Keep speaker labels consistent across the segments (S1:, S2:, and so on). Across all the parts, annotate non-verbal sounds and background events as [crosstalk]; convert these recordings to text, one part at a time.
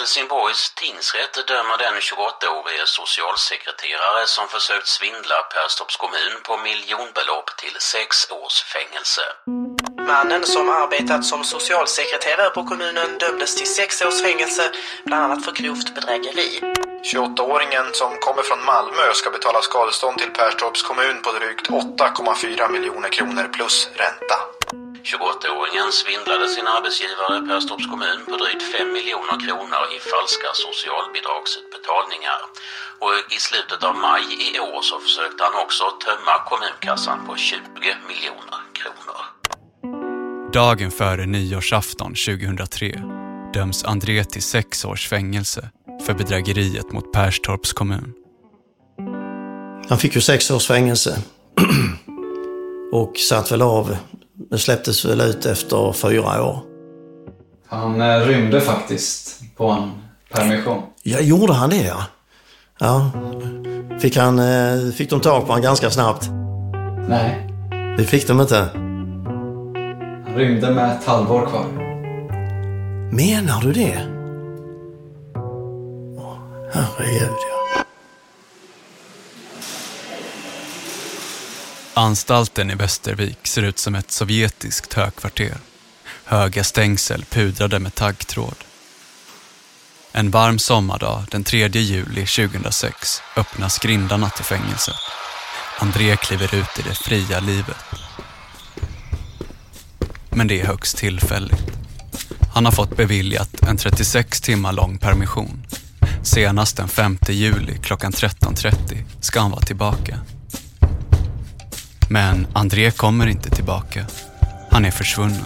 S1: Helsingborgs tingsrätt dömer den 28-årige socialsekreterare som försökt svindla Perstorps kommun på miljonbelopp till sex års fängelse.
S2: Mannen som arbetat som socialsekreterare på kommunen dömdes till sex års fängelse, bland annat för grovt bedrägeri.
S3: 28-åringen som kommer från Malmö ska betala skadestånd till Perstorps kommun på drygt 8,4 miljoner kronor plus ränta.
S1: 28-åringen svindlade sin arbetsgivare Perstorps kommun på drygt 5 miljoner kronor i falska socialbidragsutbetalningar. Och i slutet av maj i år så försökte han också tömma kommunkassan på 20 miljoner kronor.
S4: Dagen före nyårsafton 2003 döms André till sex års fängelse för bedrägeriet mot Perstorps kommun.
S5: Han fick ju sex års fängelse [clears throat] och satt väl av det släpptes väl ut efter fyra år.
S6: Han eh, rymde faktiskt på en permission.
S5: Ja, gjorde han det ja? Ja. Fick, han, eh, fick de tag på honom ganska snabbt?
S6: Nej.
S5: Det fick de inte?
S6: Han rymde med ett halvår kvar.
S5: Menar du det? Åh, herregud ja.
S4: Anstalten i Västervik ser ut som ett sovjetiskt högkvarter. Höga stängsel pudrade med taggtråd. En varm sommardag den 3 juli 2006 öppnas grindarna till fängelset. André kliver ut i det fria livet. Men det är högst tillfälligt. Han har fått beviljat en 36 timmar lång permission. Senast den 5 juli klockan 13.30 ska han vara tillbaka. Men André kommer inte tillbaka. Han är försvunnen.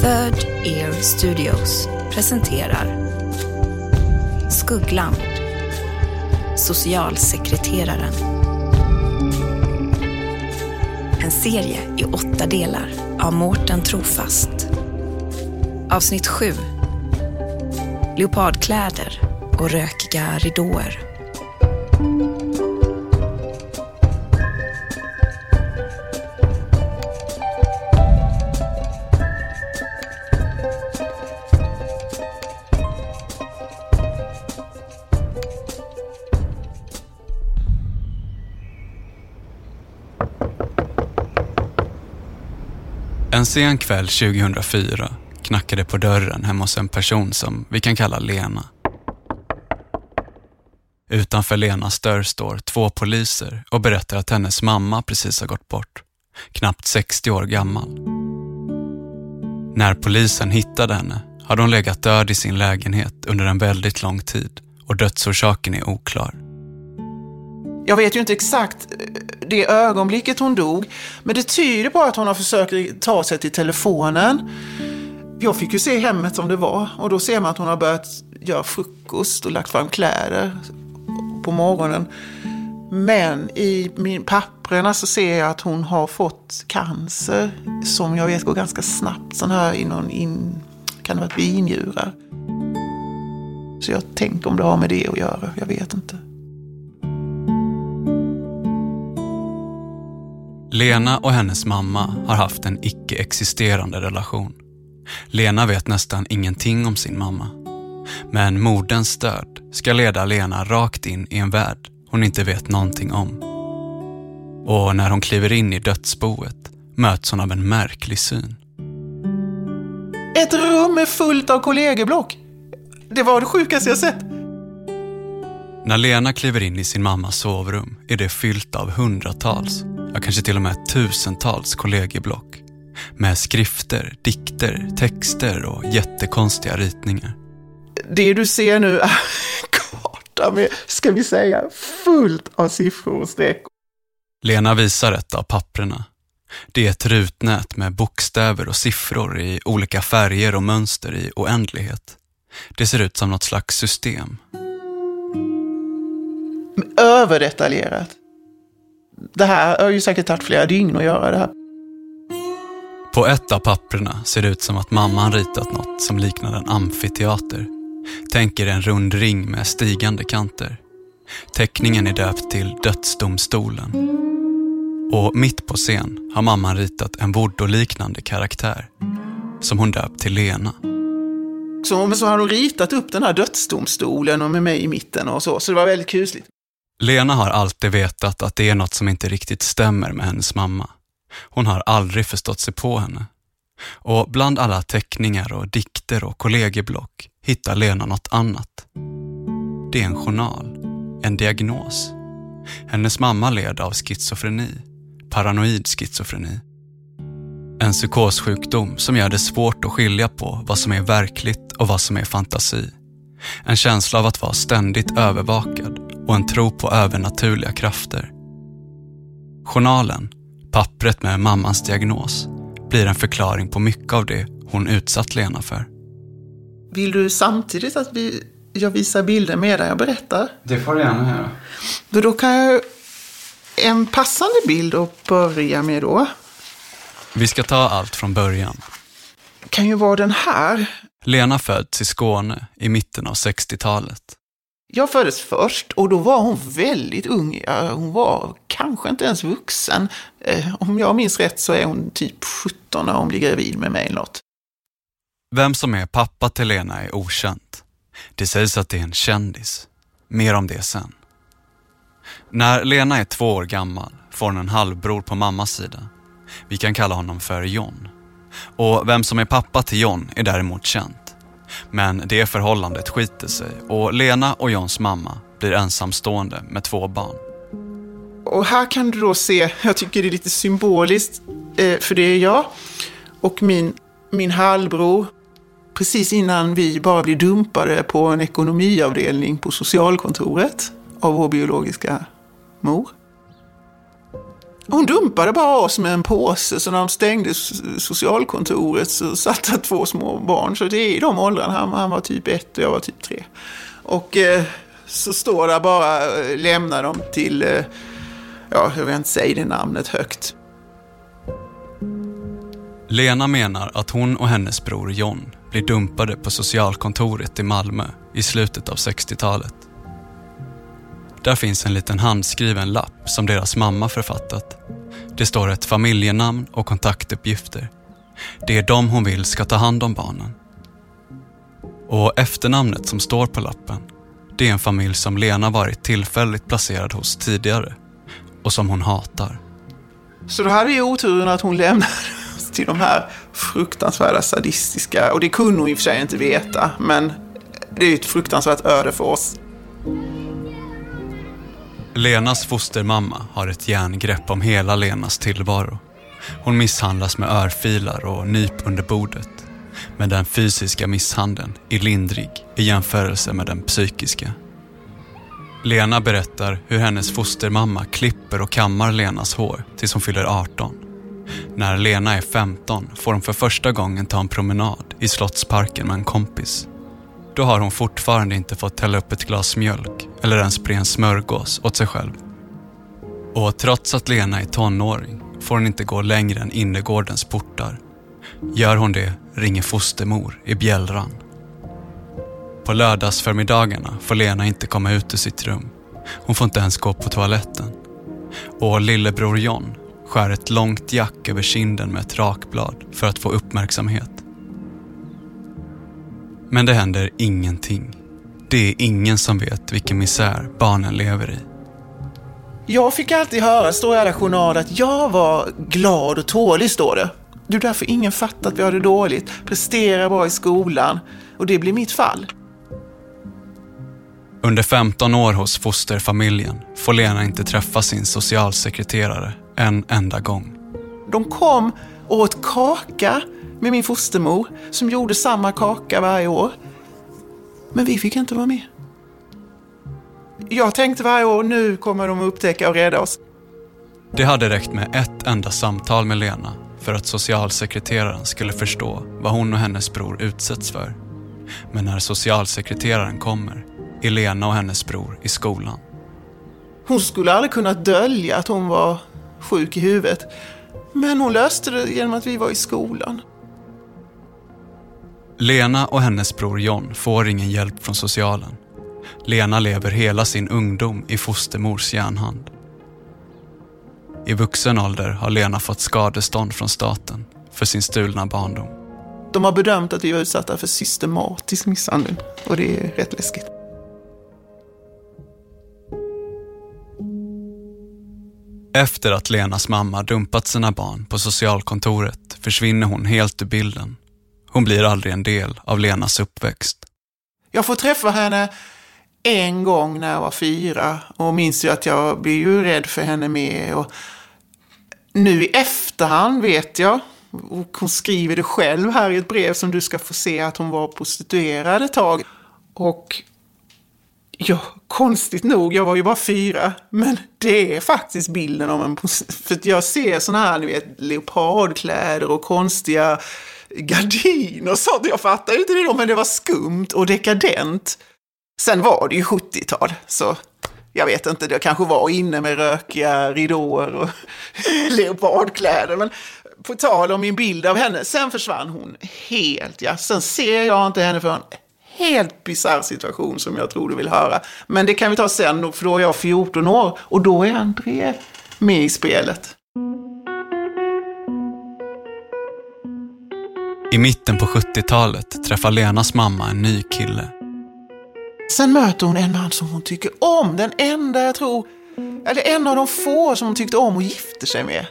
S7: Third Ear Studios presenterar Skuggland Socialsekreteraren. En serie i åtta delar av Mårten Trofast. Avsnitt 7. Leopardkläder och rökiga ridåer.
S4: En sen kväll 2004 knackade på dörren hemma hos en person som vi kan kalla Lena. Utanför Lenas dörr står två poliser och berättar att hennes mamma precis har gått bort. Knappt 60 år gammal. När polisen hittade henne hade hon legat död i sin lägenhet under en väldigt lång tid och dödsorsaken är oklar.
S2: Jag vet ju inte exakt eh, det ögonblicket hon dog, men det tyder på att hon har försökt ta sig till telefonen. Jag fick ju se hemmet som det var och då ser man att hon har börjat göra frukost och lagt fram kläder på morgonen. Men i min papperna så ser jag att hon har fått cancer som jag vet går ganska snabbt. Sån här i någon in, kan det vara binjurar. Så jag tänker om det har med det att göra, jag vet inte.
S4: Lena och hennes mamma har haft en icke-existerande relation. Lena vet nästan ingenting om sin mamma. Men moderns död ska leda Lena rakt in i en värld hon inte vet någonting om. Och när hon kliver in i dödsboet möts hon av en märklig syn.
S2: Ett rum är fullt av kollegieblock. Det var det sjukaste jag sett.
S4: När Lena kliver in i sin mammas sovrum är det fyllt av hundratals, ja kanske till och med tusentals kollegieblock. Med skrifter, dikter, texter och jättekonstiga ritningar.
S2: Det du ser nu är karta med, ska vi säga, fullt av siffror och streck.
S4: Lena visar ett av papprena. Det är ett rutnät med bokstäver och siffror i olika färger och mönster i oändlighet. Det ser ut som något slags system.
S2: Överdetaljerat. Det här har ju säkert tagit flera dygn att göra det här.
S4: På ett av papperna ser det ut som att mamman ritat något som liknar en amfiteater. Tänker en rund ring med stigande kanter. Teckningen är döpt till Dödsdomstolen. Och mitt på scen har mamman ritat en voodoo-liknande karaktär som hon döpt till Lena.
S2: Så, så har hon ritat upp den här dödsdomstolen och med mig i mitten och så, så det var väldigt kusligt.
S4: Lena har alltid vetat att det är något som inte riktigt stämmer med hennes mamma. Hon har aldrig förstått sig på henne. Och bland alla teckningar och dikter och kollegieblock hittar Lena något annat. Det är en journal, en diagnos. Hennes mamma led av schizofreni, paranoid schizofreni. En psykossjukdom som gör det svårt att skilja på vad som är verkligt och vad som är fantasi. En känsla av att vara ständigt övervakad och en tro på övernaturliga krafter. Journalen, pappret med mammans diagnos, blir en förklaring på mycket av det hon utsatt Lena för.
S2: Vill du samtidigt att vi, jag visar bilder medan jag berättar?
S6: Det får du gärna göra.
S2: Då, då kan jag en passande bild att börja med då.
S4: Vi ska ta allt från början.
S2: Kan ju vara den här.
S4: Lena föds i Skåne i mitten av 60-talet.
S2: Jag föddes först och då var hon väldigt ung. Hon var kanske inte ens vuxen. Eh, om jag minns rätt så är hon typ 17 när hon blir gravid med mig eller något.
S4: Vem som är pappa till Lena är okänt. Det sägs att det är en kändis. Mer om det sen. När Lena är två år gammal får hon en halvbror på mammas sida. Vi kan kalla honom för John. Och vem som är pappa till John är däremot känt. Men det förhållandet skiter sig och Lena och Johns mamma blir ensamstående med två barn.
S2: Och här kan du då se, jag tycker det är lite symboliskt, eh, för det är jag och min, min halvbror. Precis innan vi bara blir dumpade på en ekonomiavdelning på socialkontoret av vår biologiska mor. Hon dumpade bara oss med en påse, så när de stängde socialkontoret så satt det två små barn. Så det är i de åldrarna, han, han var typ ett och jag var typ tre. Och eh, så står där bara, eh, lämna dem till, eh, ja, jag vill inte säga det namnet högt.
S4: Lena menar att hon och hennes bror John blir dumpade på socialkontoret i Malmö i slutet av 60-talet. Där finns en liten handskriven lapp som deras mamma författat. Det står ett familjenamn och kontaktuppgifter. Det är de hon vill ska ta hand om barnen. Och efternamnet som står på lappen, det är en familj som Lena varit tillfälligt placerad hos tidigare och som hon hatar.
S2: Så då hade vi oturen att hon lämnade oss till de här fruktansvärda sadistiska, och det kunde hon i och för sig inte veta, men det är ju ett fruktansvärt öde för oss.
S4: Lenas fostermamma har ett järngrepp om hela Lenas tillvaro. Hon misshandlas med örfilar och nyp under bordet. Men den fysiska misshandeln är lindrig i jämförelse med den psykiska. Lena berättar hur hennes fostermamma klipper och kammar Lenas hår tills hon fyller 18. När Lena är 15 får hon för första gången ta en promenad i Slottsparken med en kompis. Då har hon fortfarande inte fått hälla upp ett glas mjölk eller ens bre en smörgås åt sig själv. Och trots att Lena är tonåring får hon inte gå längre än innergårdens portar. Gör hon det ringer fostermor i bjällran. På lördagsförmiddagarna får Lena inte komma ut ur sitt rum. Hon får inte ens gå på toaletten. Och lillebror John skär ett långt jack över kinden med ett rakblad för att få uppmärksamhet. Men det händer ingenting. Det är ingen som vet vilken misär barnen lever i.
S2: Jag fick alltid höra, står i alla journaler, att jag var glad och tålig, står det. Det är därför ingen fattar att vi har det dåligt, presterar bra i skolan. Och det blir mitt fall.
S4: Under 15 år hos fosterfamiljen får Lena inte träffa sin socialsekreterare en enda gång.
S2: De kom och åt kaka med min fostermor, som gjorde samma kaka varje år. Men vi fick inte vara med. Jag tänkte varje år, nu kommer de upptäcka och rädda oss.
S4: Det hade räckt med ett enda samtal med Lena för att socialsekreteraren skulle förstå vad hon och hennes bror utsätts för. Men när socialsekreteraren kommer är Lena och hennes bror i skolan.
S2: Hon skulle aldrig kunnat dölja att hon var sjuk i huvudet. Men hon löste det genom att vi var i skolan.
S4: Lena och hennes bror John får ingen hjälp från socialen. Lena lever hela sin ungdom i fostermors järnhand. I vuxen ålder har Lena fått skadestånd från staten för sin stulna barndom.
S2: De har bedömt att vi var utsatta för systematisk misshandel och det är rätt läskigt.
S4: Efter att Lenas mamma dumpat sina barn på socialkontoret försvinner hon helt ur bilden. Hon blir aldrig en del av Lenas uppväxt.
S2: Jag får träffa henne en gång när jag var fyra och minns ju att jag blev ju rädd för henne med. Och nu i efterhand vet jag, och hon skriver det själv här i ett brev som du ska få se, att hon var prostituerad ett tag. Och ja, konstigt nog, jag var ju bara fyra, men det är faktiskt bilden av en... För jag ser sådana här, ni vet, leopardkläder och konstiga gardiner och sånt. Jag fattar inte det då, men det var skumt och dekadent. Sen var det ju 70-tal, så jag vet inte, det kanske var inne med rökiga ridåer och [laughs] leopardkläder. Men på tal om min bild av henne, sen försvann hon helt. Ja. Sen ser jag inte henne förrän helt bisarr situation som jag tror du vill höra. Men det kan vi ta sen, för då är jag 14 år och då är André med i spelet.
S4: I mitten på 70-talet träffar Lenas mamma en ny kille.
S2: Sen möter hon en man som hon tycker om. Den enda jag tror, eller en av de få som hon tyckte om och gifte sig med.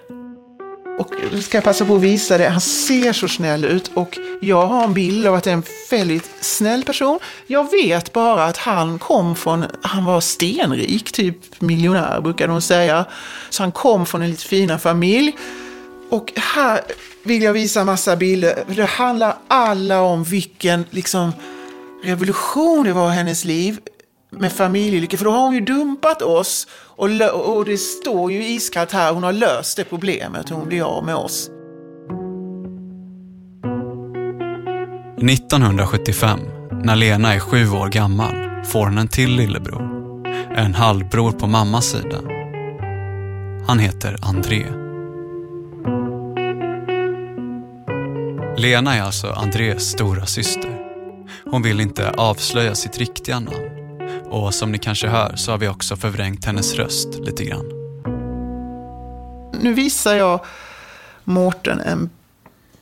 S2: Och nu ska jag passa på att visa det. Han ser så snäll ut och jag har en bild av att det är en väldigt snäll person. Jag vet bara att han kom från, han var stenrik, typ miljonär brukar de säga. Så han kom från en lite fina familj. Och här vill jag visa massa bilder. Det handlar alla om vilken liksom, revolution det var i hennes liv med familjelycka. För då har hon ju dumpat oss och, och det står ju iskallt här, hon har löst det problemet, hon blir av med oss.
S4: 1975, när Lena är sju år gammal, får hon en till lillebror. En halvbror på mammas sida. Han heter André. Lena är alltså Andrés stora syster. Hon vill inte avslöja sitt riktiga namn. Och som ni kanske hör så har vi också förvrängt hennes röst lite grann.
S2: Nu visar jag Mårten en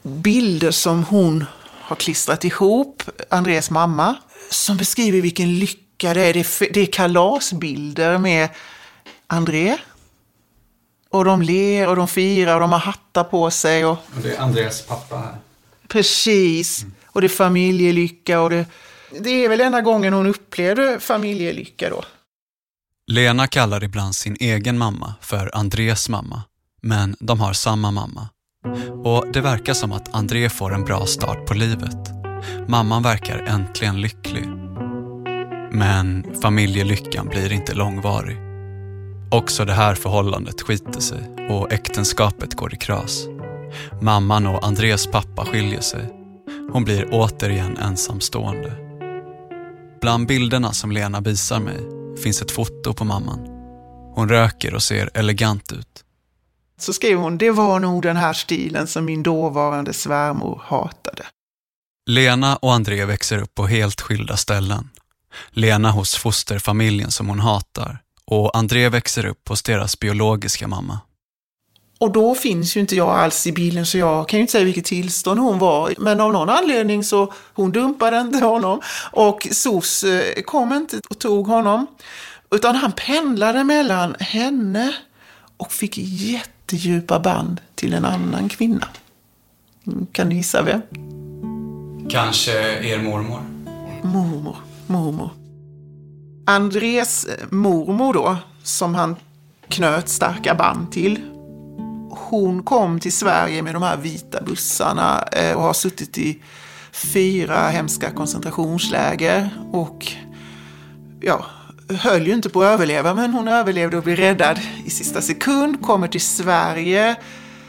S2: bild som hon har klistrat ihop, Andreas mamma, som beskriver vilken lycka det är. Det är, det är kalasbilder med André. Och de ler och de firar och de har hattar på sig. Och...
S6: och det är Andreas pappa här.
S2: Precis. Mm. Och det är familjelycka och det... Det är väl enda gången hon upplevde familjelycka då.
S4: Lena kallar ibland sin egen mamma för Andres mamma, men de har samma mamma. Och det verkar som att André får en bra start på livet. Mamman verkar äntligen lycklig. Men familjelyckan blir inte långvarig. Också det här förhållandet skiter sig och äktenskapet går i kras. Mamman och Andres pappa skiljer sig. Hon blir återigen ensamstående. Bland bilderna som Lena visar mig finns ett foto på mamman. Hon röker och ser elegant ut.
S2: Så skrev hon, det var nog den här stilen som min dåvarande svärmor hatade.
S4: Lena och André växer upp på helt skilda ställen. Lena hos fosterfamiljen som hon hatar och André växer upp hos deras biologiska mamma.
S2: Och då finns ju inte jag alls i bilen så jag kan ju inte säga vilket tillstånd hon var. Men av någon anledning så hon dumpade inte honom och SOS eh, kom inte och tog honom. Utan han pendlade mellan henne och fick jättedjupa band till en annan kvinna. Kan du gissa vem?
S6: Kanske er mormor?
S2: Mormor, mormor. Andres mormor då, som han knöt starka band till, hon kom till Sverige med de här vita bussarna eh, och har suttit i fyra hemska koncentrationsläger. Och ja, höll ju inte på att överleva, men hon överlevde och blev räddad i sista sekund. Kommer till Sverige,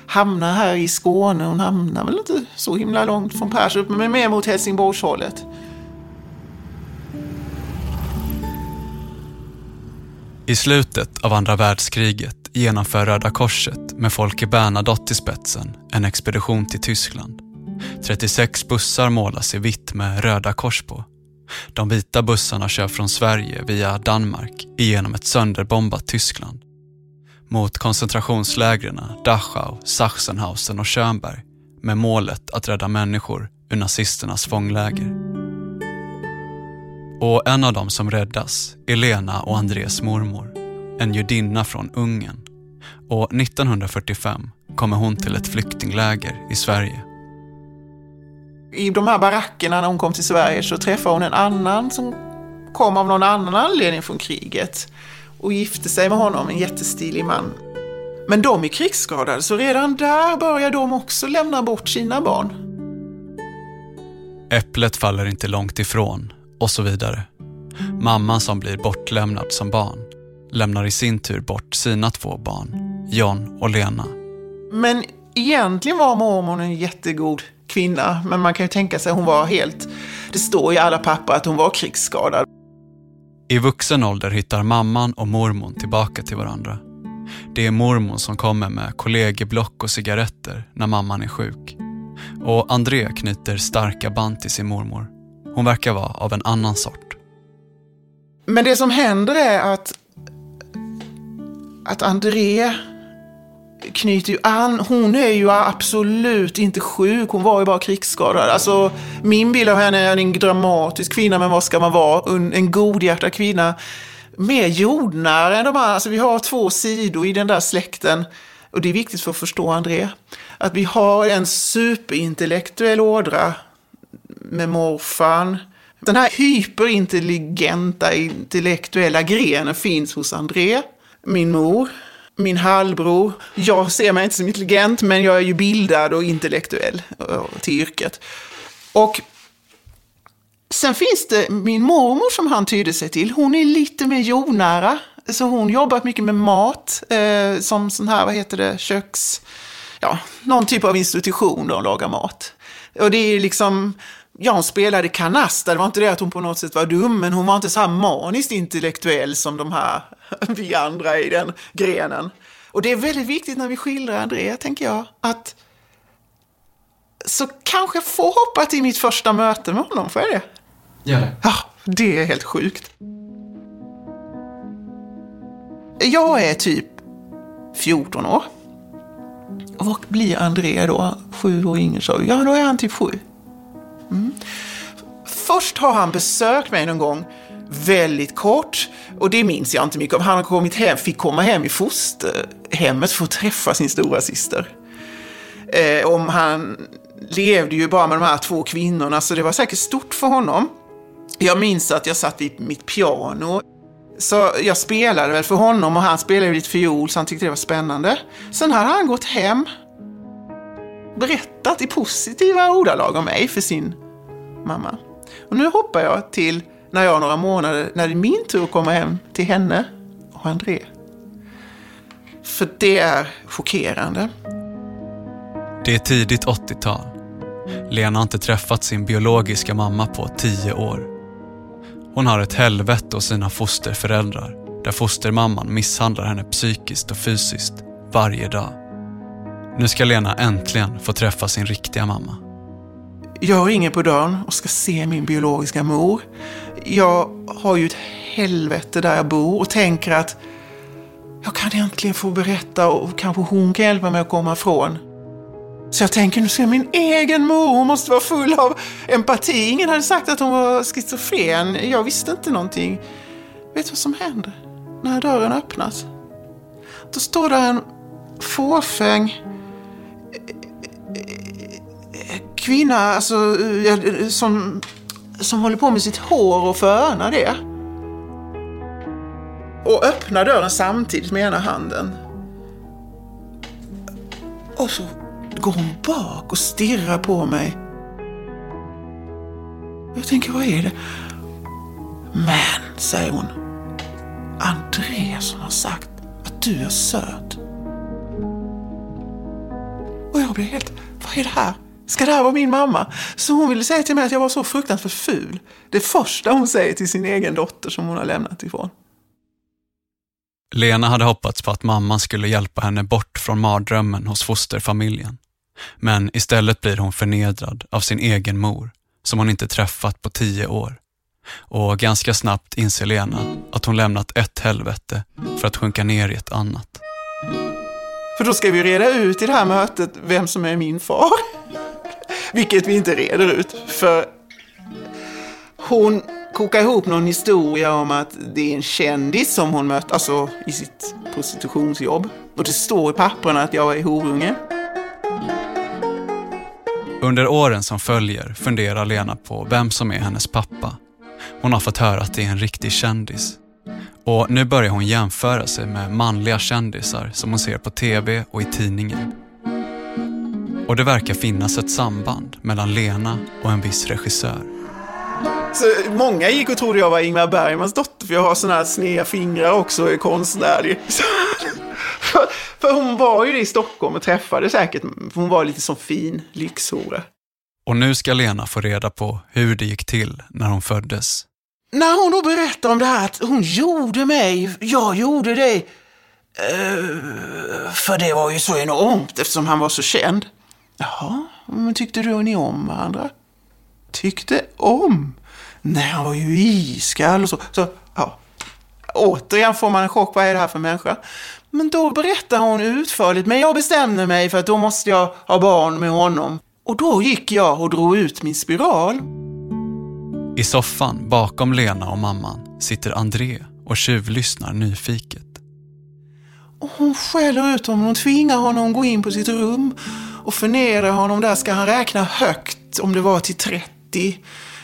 S2: hamnar här i Skåne. Hon hamnar väl inte så himla långt från Perstorp, men mer mot Helsingborgshållet.
S4: I slutet av andra världskriget genomför Röda Korset med Folke Bernadotte i spetsen en expedition till Tyskland. 36 bussar målas i vitt med röda kors på. De vita bussarna kör från Sverige via Danmark igenom ett sönderbombat Tyskland. Mot koncentrationslägren Dachau, Sachsenhausen och Schönberg med målet att rädda människor ur nazisternas fångläger. Och en av dem som räddas är Lena och Andres mormor, en judinna från Ungern. Och 1945 kommer hon till ett flyktingläger i Sverige.
S2: I de här barackerna när hon kom till Sverige så träffade hon en annan som kom av någon annan anledning från kriget och gifte sig med honom, en jättestilig man. Men de är krigsskadade, så redan där börjar de också lämna bort sina barn.
S4: Äpplet faller inte långt ifrån och så vidare. Mamman som blir bortlämnad som barn lämnar i sin tur bort sina två barn, John och Lena.
S2: Men egentligen var mormor en jättegod kvinna, men man kan ju tänka sig att hon var helt... Det står i alla papper att hon var krigsskadad.
S4: I vuxen ålder hittar mamman och mormon tillbaka till varandra. Det är mormon som kommer med kollegieblock och cigaretter när mamman är sjuk. Och André knyter starka band till sin mormor. Hon verkar vara av en annan sort.
S2: Men det som händer är att, att André knyter ju an. Hon är ju absolut inte sjuk, hon var ju bara krigsskadad. Alltså, min bild av henne är en dramatisk kvinna, men vad ska man vara? En, en godhjärtad kvinna. Mer jordnära än de här. Alltså, vi har två sidor i den där släkten. Och det är viktigt för att förstå André. Att vi har en superintellektuell ådra med morfan. Den här hyperintelligenta intellektuella grenen finns hos André, min mor, min halvbror. Jag ser mig inte som intelligent, men jag är ju bildad och intellektuell eh, till yrket. Och sen finns det min mormor som han tydde sig till. Hon är lite mer jordnära. Så hon jobbat mycket med mat, eh, som sån här, vad heter det, köks... Ja, någon typ av institution där hon lagar mat. Och det är liksom, ja hon spelade kanasta, det var inte det att hon på något sätt var dum, men hon var inte så här maniskt intellektuell som de här, [laughs] vi andra i den grenen. Och det är väldigt viktigt när vi skildrar André, tänker jag, att så kanske jag får hoppa till mitt första möte med honom, får jag det?
S6: Gör det.
S2: Ja, det är helt sjukt. Jag är typ 14 år. Och blir André då? Sju år yngre, så Ja, då är han typ sju. Mm. Först har han besökt mig någon gång, väldigt kort, och det minns jag inte mycket om. Han har kommit hem, fick komma hem i fosterhemmet för att träffa sin stora syster. Eh, om han levde ju bara med de här två kvinnorna, så det var säkert stort för honom. Jag minns att jag satt vid mitt piano. Så jag spelade väl för honom och han spelade lite fiol så han tyckte det var spännande. Sen hade han gått hem, berättat i positiva ordalag om mig för sin mamma. Och nu hoppar jag till när jag några månader, när det är min tur att komma hem till henne och André. För det är chockerande.
S4: Det är tidigt 80-tal. Lena har inte träffat sin biologiska mamma på tio år. Hon har ett helvete hos sina fosterföräldrar där fostermamman misshandlar henne psykiskt och fysiskt varje dag. Nu ska Lena äntligen få träffa sin riktiga mamma.
S2: Jag ringer på dörren och ska se min biologiska mor. Jag har ju ett helvete där jag bor och tänker att jag kan äntligen få berätta och kanske hon kan hjälpa mig att komma ifrån. Så jag tänker, nu ska min egen mor, hon måste vara full av empati. Ingen hade sagt att hon var schizofren. Jag visste inte någonting. Vet du vad som händer? När dörren öppnas. Då står där en fåfäng kvinna alltså, som, som håller på med sitt hår och fönar det. Och öppnar dörren samtidigt med ena handen. Och så går hon bak och stirrar på mig. Jag tänker, vad är det? Men, säger hon. Andreas som har sagt att du är söt. Och jag blir helt, vad är det här? Ska det här vara min mamma? Så hon ville säga till mig att jag var så fruktansvärt ful. Det första hon säger till sin egen dotter som hon har lämnat ifrån.
S4: Lena hade hoppats på att mamman skulle hjälpa henne bort från mardrömmen hos fosterfamiljen. Men istället blir hon förnedrad av sin egen mor, som hon inte träffat på tio år. Och ganska snabbt inser Lena att hon lämnat ett helvete för att sjunka ner i ett annat.
S2: För då ska vi reda ut i det här mötet vem som är min far. Vilket vi inte reder ut, för hon kokar ihop någon historia om att det är en kändis som hon mött, alltså i sitt prostitutionsjobb. Och det står i papperna att jag är horunge.
S4: Under åren som följer funderar Lena på vem som är hennes pappa. Hon har fått höra att det är en riktig kändis. Och nu börjar hon jämföra sig med manliga kändisar som hon ser på tv och i tidningen. Och det verkar finnas ett samband mellan Lena och en viss regissör.
S2: Så många gick och trodde jag var Ingmar Bergmans dotter, för jag har såna här sneda fingrar också och är konstnärlig. Så, för, för hon var ju det i Stockholm och träffade säkert, för hon var lite som fin lyxhora.
S4: Och nu ska Lena få reda på hur det gick till när hon föddes.
S2: När hon då berättar om det här att hon gjorde mig, jag gjorde dig. Uh, för det var ju så enormt eftersom han var så känd. Jaha, men tyckte du och ni om varandra? Tyckte om? Nej, han var ju iskall och så. så ja. Återigen får man en chock. Vad är det här för människa? Men då berättar hon utförligt. Men jag bestämde mig för att då måste jag ha barn med honom. Och då gick jag och drog ut min spiral.
S4: I soffan bakom Lena och mamman sitter André och tjuvlyssnar nyfiket.
S2: Och hon skäller ut honom. Hon tvingar honom att gå in på sitt rum och förnedrar honom. Där ska han räkna högt, om det var till 30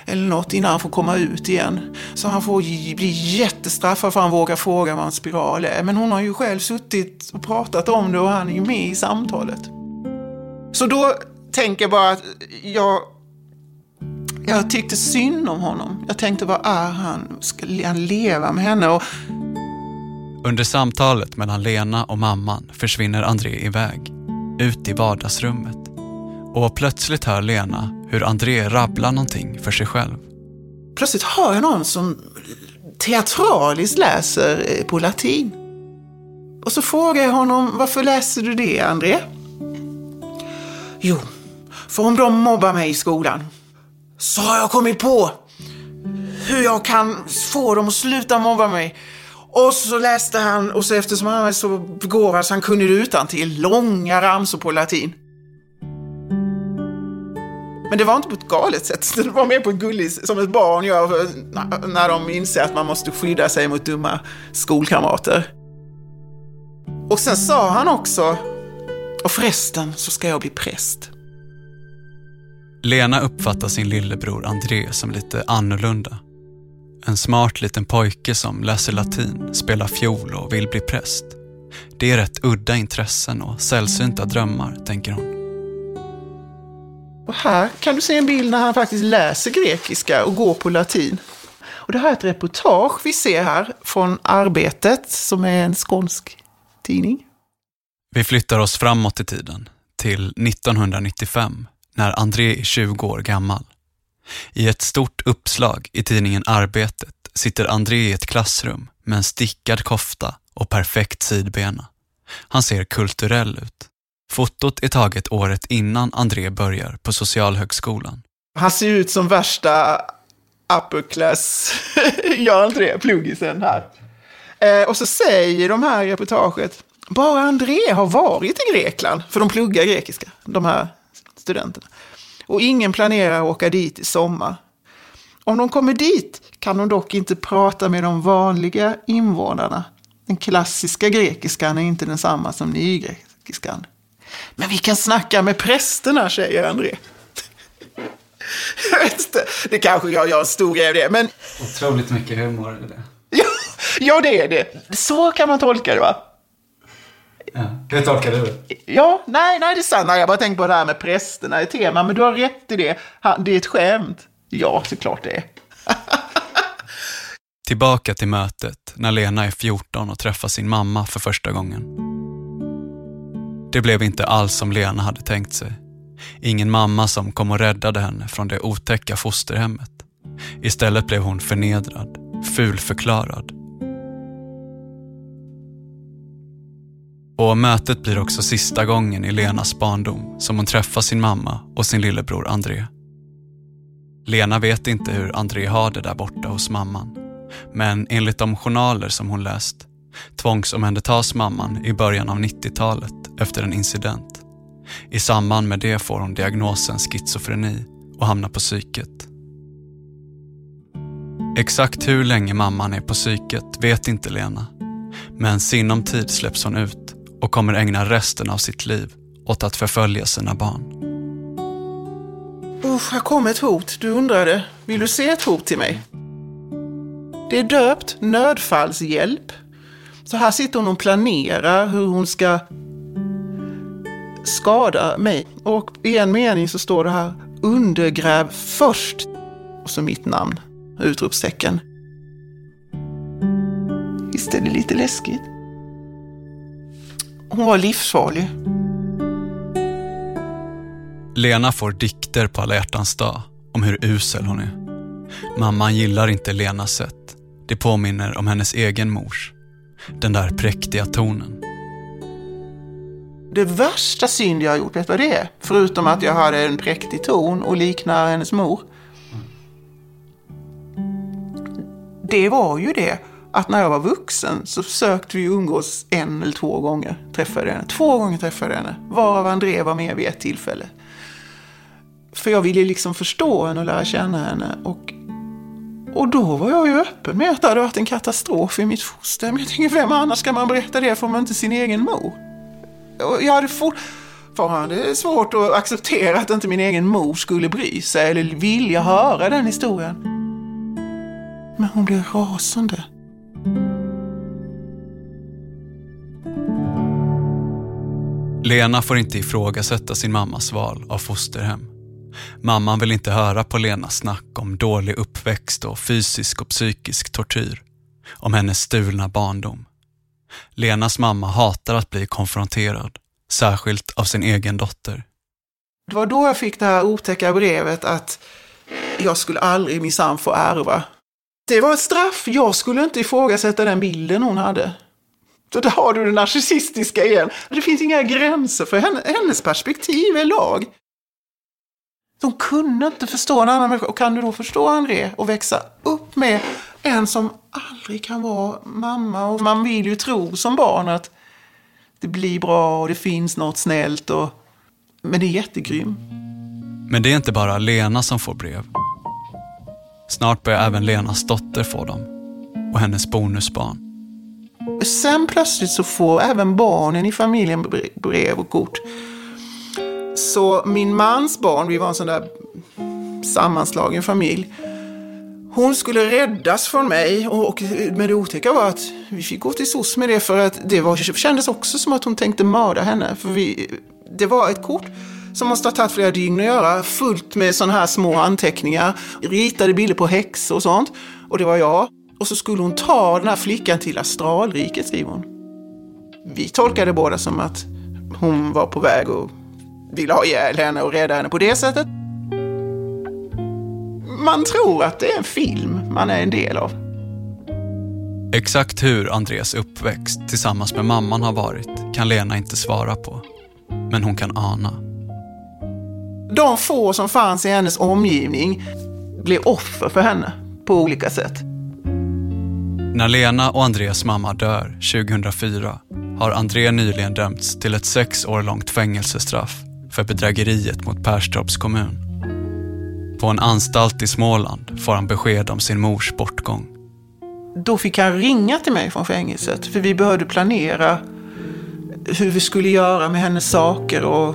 S2: eller något innan han får komma ut igen. Så han får bli jättestraffad för att han vågar fråga vad en spiral är. Men hon har ju själv suttit och pratat om det och han är ju med i samtalet. Så då tänker jag bara att jag, jag tyckte synd om honom. Jag tänkte, vad är han? Ska han leva med henne? Och
S4: Under samtalet mellan Lena och mamman försvinner André iväg, ut i vardagsrummet. Och plötsligt hör Lena hur André rabblar någonting för sig själv.
S2: plötsligt hör jag någon som teatraliskt läser eh, på latin. Och så frågar jag honom, varför läser du det, André? Jo, för om de mobbar mig i skolan så har jag kommit på hur jag kan få dem att sluta mobba mig. Och så läste han, och så eftersom han är så begåvad så han kunde det utan till långa ramsor på latin. Men det var inte på ett galet sätt. [laughs] Det var mer på ett gulligt, som ett barn gör när- när de inser att man måste skydda sig mot dumma skolkamrater. Och sen sa han också, och förresten så ska jag bli präst.
S4: Lena uppfattar sin lillebror André som lite annorlunda. En smart liten pojke som läser latin, spelar fiol och vill bli präst. Det är rätt udda intressen och sällsynta drömmar, tänker hon.
S2: Och här kan du se en bild när han faktiskt läser grekiska och går på latin. Och det här är ett reportage vi ser här från Arbetet, som är en skånsk tidning.
S4: Vi flyttar oss framåt i tiden, till 1995, när André är 20 år gammal. I ett stort uppslag i tidningen Arbetet sitter André i ett klassrum med en stickad kofta och perfekt sidbena. Han ser kulturell ut. Fotot är taget året innan André börjar på Socialhögskolan.
S2: Han ser ut som värsta upper class, [laughs] ja André, pluggisen här. Eh, och så säger de här i reportaget, bara André har varit i Grekland, för de pluggar grekiska, de här studenterna. Och ingen planerar att åka dit i sommar. Om de kommer dit kan de dock inte prata med de vanliga invånarna. Den klassiska grekiskan är inte densamma som nygrekiskan. Men vi kan snacka med prästerna, säger André. Jag vet inte, det kanske jag gör en stor grej av det, men
S6: Otroligt mycket humor i det.
S2: ja, ja, det är det. Så kan man tolka det, va?
S6: Ja, hur tolkar du det?
S2: Ja, nej, nej, det är sant. Nej, Jag bara tänker på det här med prästerna i tema, men du har rätt i det. Det är ett skämt. Ja, såklart det är. [laughs]
S4: Tillbaka till mötet när Lena är 14 och träffar sin mamma för första gången. Det blev inte alls som Lena hade tänkt sig. Ingen mamma som kom och räddade henne från det otäcka fosterhemmet. Istället blev hon förnedrad, fulförklarad. Och mötet blir också sista gången i Lenas barndom som hon träffar sin mamma och sin lillebror André. Lena vet inte hur André har det där borta hos mamman. Men enligt de journaler som hon läst tvångsomhändertas mamman i början av 90-talet efter en incident. I samband med det får hon diagnosen schizofreni och hamnar på psyket. Exakt hur länge mamman är på psyket vet inte Lena. Men sinom tid släpps hon ut och kommer ägna resten av sitt liv åt att förfölja sina barn.
S2: Usch, här kommer ett hot. Du undrade, vill du se ett hot till mig? Det är döpt nödfallshjälp. Så här sitter hon och planerar hur hon ska skada mig. Och i en mening så står det här undergräv först. Och så mitt namn, utropstecken. Visst är det lite läskigt? Hon var livsfarlig.
S4: Lena får dikter på alla hjärtans dag om hur usel hon är. Mamman gillar inte Lenas sätt. Det påminner om hennes egen mors. Den där präktiga tonen.
S2: Det värsta synd jag har gjort, vet du vad det är? Förutom att jag hade en präktig ton och liknar hennes mor. Det var ju det att när jag var vuxen så försökte vi umgås en eller två gånger. Träffade henne. Två gånger träffade jag henne. Varav André var med vid ett tillfälle. För jag ville liksom förstå henne och lära känna henne. Och, och då var jag ju öppen med att det hade varit en katastrof i mitt foster. Men jag tänker, vem annars ska man berätta det för om inte sin egen mor? Och jag hade fortfarande svårt att acceptera att inte min egen mor skulle bry sig eller vilja höra den historien. Men hon blev rasande.
S4: Lena får inte ifrågasätta sin mammas val av fosterhem. Mamman vill inte höra på Lenas snack om dålig uppväxt och fysisk och psykisk tortyr. Om hennes stulna barndom. Lenas mamma hatar att bli konfronterad, särskilt av sin egen dotter.
S2: Det var då jag fick det här otäcka brevet att jag skulle aldrig minsann få ärva. Det var ett straff. Jag skulle inte ifrågasätta den bilden hon hade. Så där har du det narcissistiska igen. Det finns inga gränser för henne. hennes perspektiv är lag. De kunde inte förstå en annan människa. Och kan du då förstå André och växa upp med en som aldrig kan vara mamma? Och man vill ju tro som barn att det blir bra och det finns något snällt. Och... Men det är jättegrym.
S4: Men det är inte bara Lena som får brev. Snart börjar även Lenas dotter få dem. Och hennes bonusbarn.
S2: Sen plötsligt så får även barnen i familjen brev och kort. Så min mans barn, vi var en sån där sammanslagen familj. Hon skulle räddas från mig och, med det otäcka var att vi fick gå till SOS med det för att det var, kändes också som att hon tänkte mörda henne. För vi, det var ett kort som måste ha tagit flera dygn att göra, fullt med sådana här små anteckningar, ritade bilder på häxor och sånt. Och det var jag. Och så skulle hon ta den här flickan till astralriket, skriver hon. Vi tolkade båda som att hon var på väg och ville ha ihjäl henne och rädda henne på det sättet. Man tror att det är en film man är en del av.
S4: Exakt hur Andres uppväxt tillsammans med mamman har varit kan Lena inte svara på. Men hon kan ana.
S2: De få som fanns i hennes omgivning blev offer för henne på olika sätt.
S4: När Lena och Andreas mamma dör 2004 har André nyligen dömts till ett sex år långt fängelsestraff för bedrägeriet mot Perstorps kommun. På en anstalt i Småland får han besked om sin mors bortgång.
S2: Då fick han ringa till mig från fängelset för vi behövde planera hur vi skulle göra med hennes saker. Och,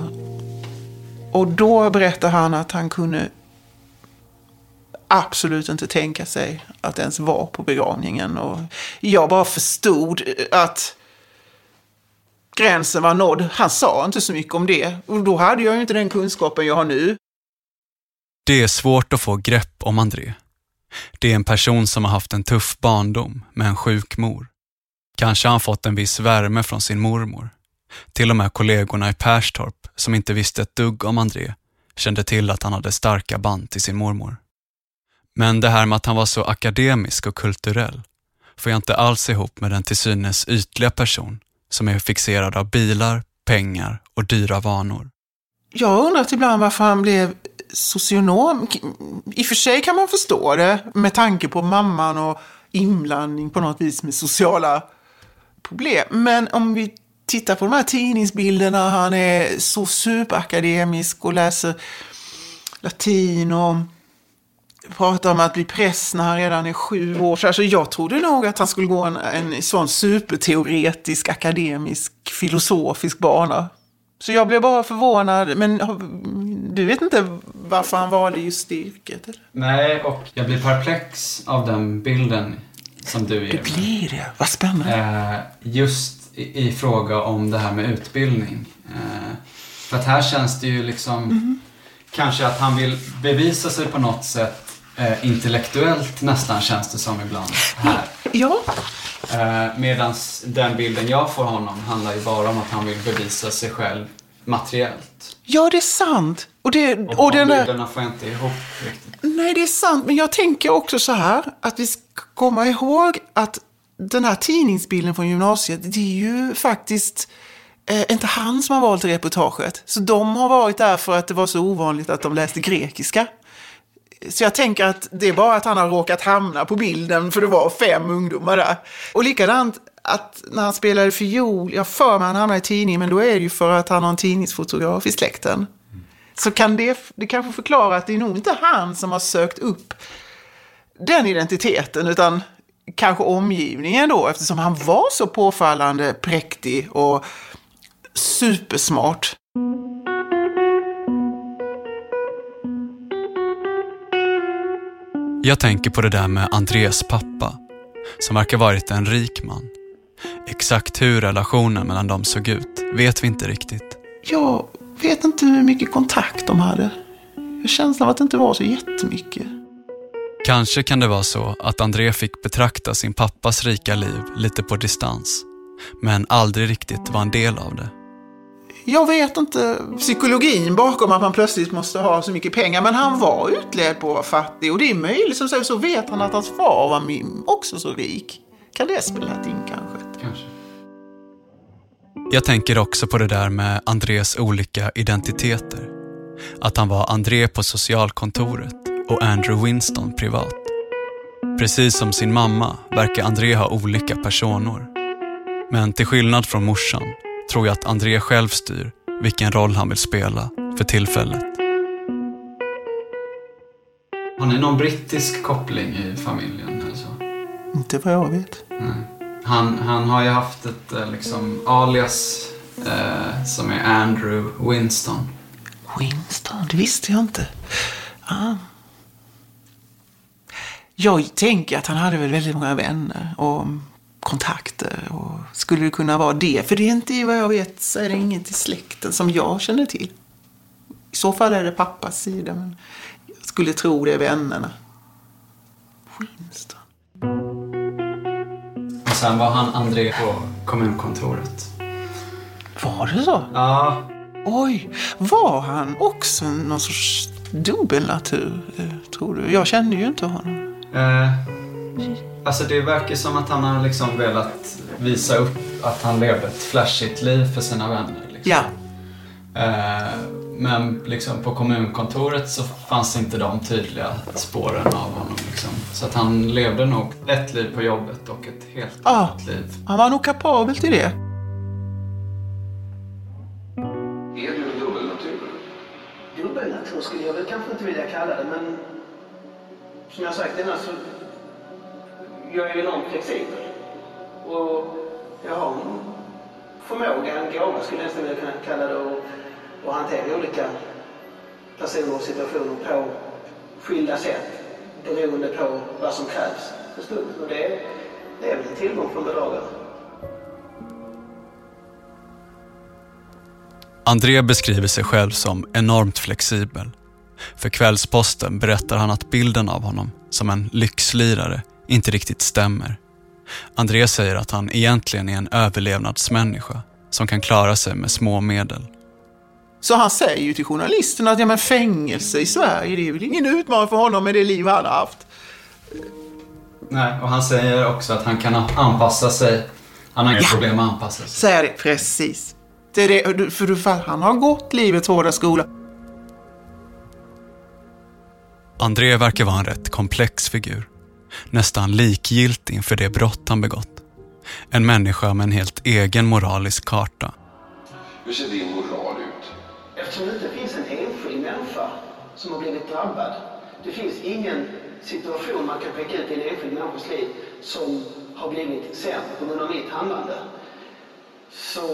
S2: och då berättade han att han kunde absolut inte tänka sig att ens vara på begravningen. Och jag bara förstod att gränsen var nådd. Han sa inte så mycket om det. Och då hade jag ju inte den kunskapen jag har nu.
S4: Det är svårt att få grepp om André. Det är en person som har haft en tuff barndom med en sjuk mor. Kanske har han fått en viss värme från sin mormor. Till och med kollegorna i Perstorp, som inte visste ett dugg om André, kände till att han hade starka band till sin mormor. Men det här med att han var så akademisk och kulturell får jag inte alls ihop med den till synes ytliga person som är fixerad av bilar, pengar och dyra vanor.
S2: Jag har undrat ibland varför han blev socionom. I och för sig kan man förstå det med tanke på mamman och inblandning på något vis med sociala problem. Men om vi tittar på de här tidningsbilderna, han är så superakademisk och läser latin och pratar om att bli präst när han redan är sju år. Så alltså jag trodde nog att han skulle gå en, en sån superteoretisk, akademisk, filosofisk bana. Så jag blev bara förvånad. Men du vet inte varför han valde just yrket? Eller?
S6: Nej, och jag blir perplex av den bilden som du ger
S2: Det blir det. Vad spännande.
S6: Eh, just i, i, fråga om det här med utbildning. Eh, för att här känns det ju liksom mm. kanske att han vill bevisa sig på något sätt eh, intellektuellt nästan känns det som ibland här.
S2: Ja.
S6: Eh, Medan den bilden jag får honom handlar ju bara om att han vill bevisa sig själv materiellt.
S2: Ja, det är sant. Och, det,
S6: och, och de bilderna får jag inte ihop riktigt.
S2: Nej, det är sant. Men jag tänker också så här, att vi ska komma ihåg att den här tidningsbilden från gymnasiet, det är ju faktiskt eh, inte han som har valt reportaget. Så de har varit där för att det var så ovanligt att de läste grekiska. Så jag tänker att det är bara att han har råkat hamna på bilden för det var fem ungdomar där. Och likadant att när han spelade fiol, jag för mig han hamnade i tidningen, men då är det ju för att han har en tidningsfotograf i släkten. Så kan det, det kanske förklara att det är nog inte han som har sökt upp den identiteten, utan kanske omgivningen då, eftersom han var så påfallande präktig och supersmart.
S4: Jag tänker på det där med Andres pappa, som verkar varit en rik man. Exakt hur relationen mellan dem såg ut vet vi inte riktigt.
S2: Jag vet inte hur mycket kontakt de hade. Jag har känslan av att det inte var så jättemycket.
S4: Kanske kan det vara så att André fick betrakta sin pappas rika liv lite på distans, men aldrig riktigt var en del av det.
S2: Jag vet inte psykologin bakom att man plötsligt måste ha så mycket pengar, men han var utled på att vara fattig och det är möjligt, som så vet han att hans far var också så rik. Kan det spelat in kanske?
S6: Kanske.
S4: Jag tänker också på det där med Andres olika identiteter. Att han var André på socialkontoret och Andrew Winston privat. Precis som sin mamma verkar André ha olika personer. Men till skillnad från morsan tror jag att André själv styr vilken roll han vill spela för tillfället.
S6: Har ni någon brittisk koppling i familjen? Eller så?
S2: Inte vad jag vet.
S6: Nej. Han, han har ju haft ett eh, liksom, alias eh, som är Andrew Winston.
S2: Winston? Det visste jag inte. Ah. Jag tänker att han hade väl väldigt många vänner och kontakter. Och skulle det kunna vara det? För det är inte vad jag vet så är det inget i släkten som jag känner till. I så fall är det pappas sida, men jag skulle tro det är vännerna. Winston.
S6: Och sen var han André på kommunkontoret.
S2: Var det så?
S6: Ja.
S2: Oj, var han också någon sorts dubbelnatur, eh, tror du? Jag kände ju inte honom.
S6: Eh, alltså det verkar som att han har liksom velat visa upp att han levde ett flashigt liv för sina vänner. Liksom.
S2: Ja.
S6: Eh, men liksom på kommunkontoret så fanns inte de tydliga spåren av honom. Liksom. Så att han levde nog ett liv på jobbet och ett helt
S2: Ja.
S6: annat liv.
S2: Han var nog kapabel till det.
S8: Är du dubbelnatur?
S9: Dubbelnatur skulle jag väl kanske inte vilja kalla det, men som jag sagt innan så jag är enormt flexibel. Och jag har en förmåga, en gåva skulle jag nästan vilja kunna kalla det, och, och hantera olika personer och situationer på skilda sätt beroende på vad som krävs för stunden. Och det, det är väl en tillgång för en bedragare.
S4: André beskriver sig själv som enormt flexibel. För Kvällsposten berättar han att bilden av honom som en lyxlirare inte riktigt stämmer. André säger att han egentligen är en överlevnadsmänniska som kan klara sig med små medel.
S2: Så han säger ju till journalisterna att ja, men fängelse i Sverige, det är väl ingen utmaning för honom med det liv han har haft.
S6: Nej, och han säger också att han kan anpassa sig Han har inga
S2: Ja.
S6: problem att anpassa sig.
S2: Är det, precis. Det är det, för du- för han har gått livets hårda skola.
S4: André verkar vara en rätt komplex figur. Nästan likgiltig inför det brott han begått. En människa med en helt egen moralisk karta.
S8: Hur ser din moral ut?
S9: Eftersom det inte finns en enskild människa som har blivit drabbad. Det finns ingen situation man kan peka ut i en enskild människas liv som har blivit sämre på grund av mitt handlande. Så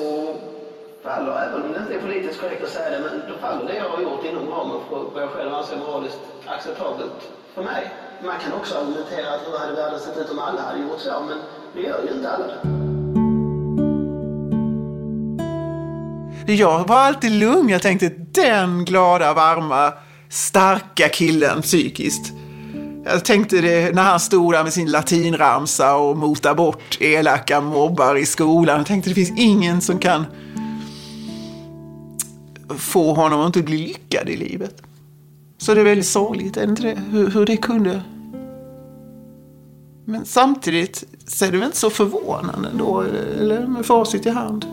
S9: faller, även om det inte är politiskt korrekt att säga det, men då faller det jag har gjort inom ramen för vad jag själv anser moraliskt acceptabelt för mig. Man kan också argumentera att hur hade världen sett ut om alla hade gjort så, men det gör ju inte alla det.
S2: Jag var alltid lugn. Jag tänkte den glada, varma, starka killen psykiskt. Jag tänkte det när han stod där med sin latinramsa och motade bort elaka mobbar i skolan. Jag tänkte det finns ingen som kan få honom att inte bli lyckad i livet. Så det är väldigt sorgligt, är inte det? Hur, hur det kunde... Men samtidigt så är det väl inte så förvånande då, eller med facit i hand.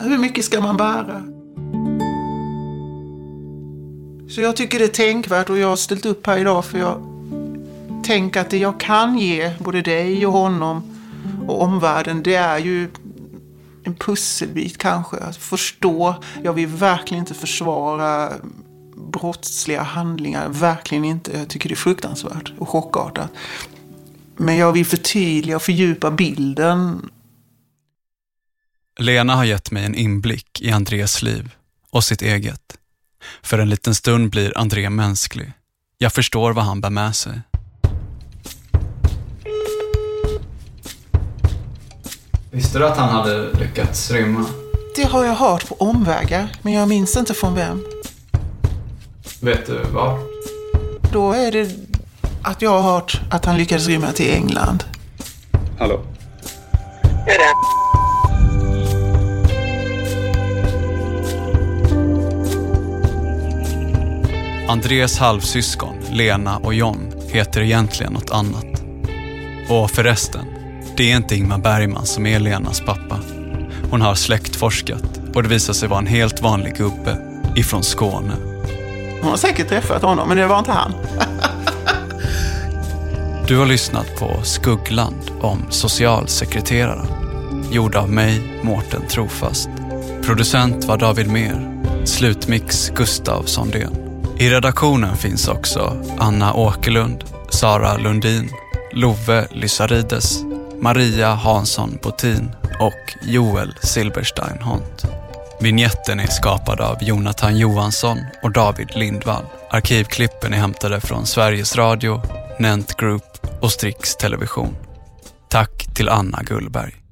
S2: Hur mycket ska man bära? Så jag tycker det är tänkvärt och jag har ställt upp här idag för jag tänker att det jag kan ge både dig och honom och omvärlden det är ju en pusselbit kanske. Att förstå. Jag vill verkligen inte försvara brottsliga handlingar. Verkligen inte. Jag tycker det är fruktansvärt och chockartat. Men jag vill förtydliga och fördjupa bilden
S4: Lena har gett mig en inblick i Andrés liv och sitt eget. För en liten stund blir André mänsklig. Jag förstår vad han bär med sig.
S6: Visste du att han hade lyckats rymma?
S2: Det har jag hört på omvägar, men jag minns inte från vem.
S6: Vet du var?
S2: Då är det att jag har hört att han lyckades rymma till England.
S8: Hallå?
S4: Andrés halvsyskon, Lena och John, heter egentligen något annat. Och förresten, det är inte Ingmar Bergman som är Lenas pappa. Hon har släktforskat och det visar sig vara en helt vanlig gubbe ifrån Skåne.
S2: Hon har säkert träffat honom, men det var inte han. [laughs]
S4: Du har lyssnat på Skuggland om socialsekreteraren. Gjord av mig, Mårten Trofast. Producent var David Mer. Slutmix Gustav Sondén. I redaktionen finns också Anna Åkerlund, Sara Lundin, Love Lysarides, Maria Hansson Botin och Joel Silberstein Hont. Vignetten är skapad av Jonathan Johansson och David Lindvall. Arkivklippen är hämtade från Sveriges Radio, Nent Group och Strix Television. Tack till Anna Gullberg.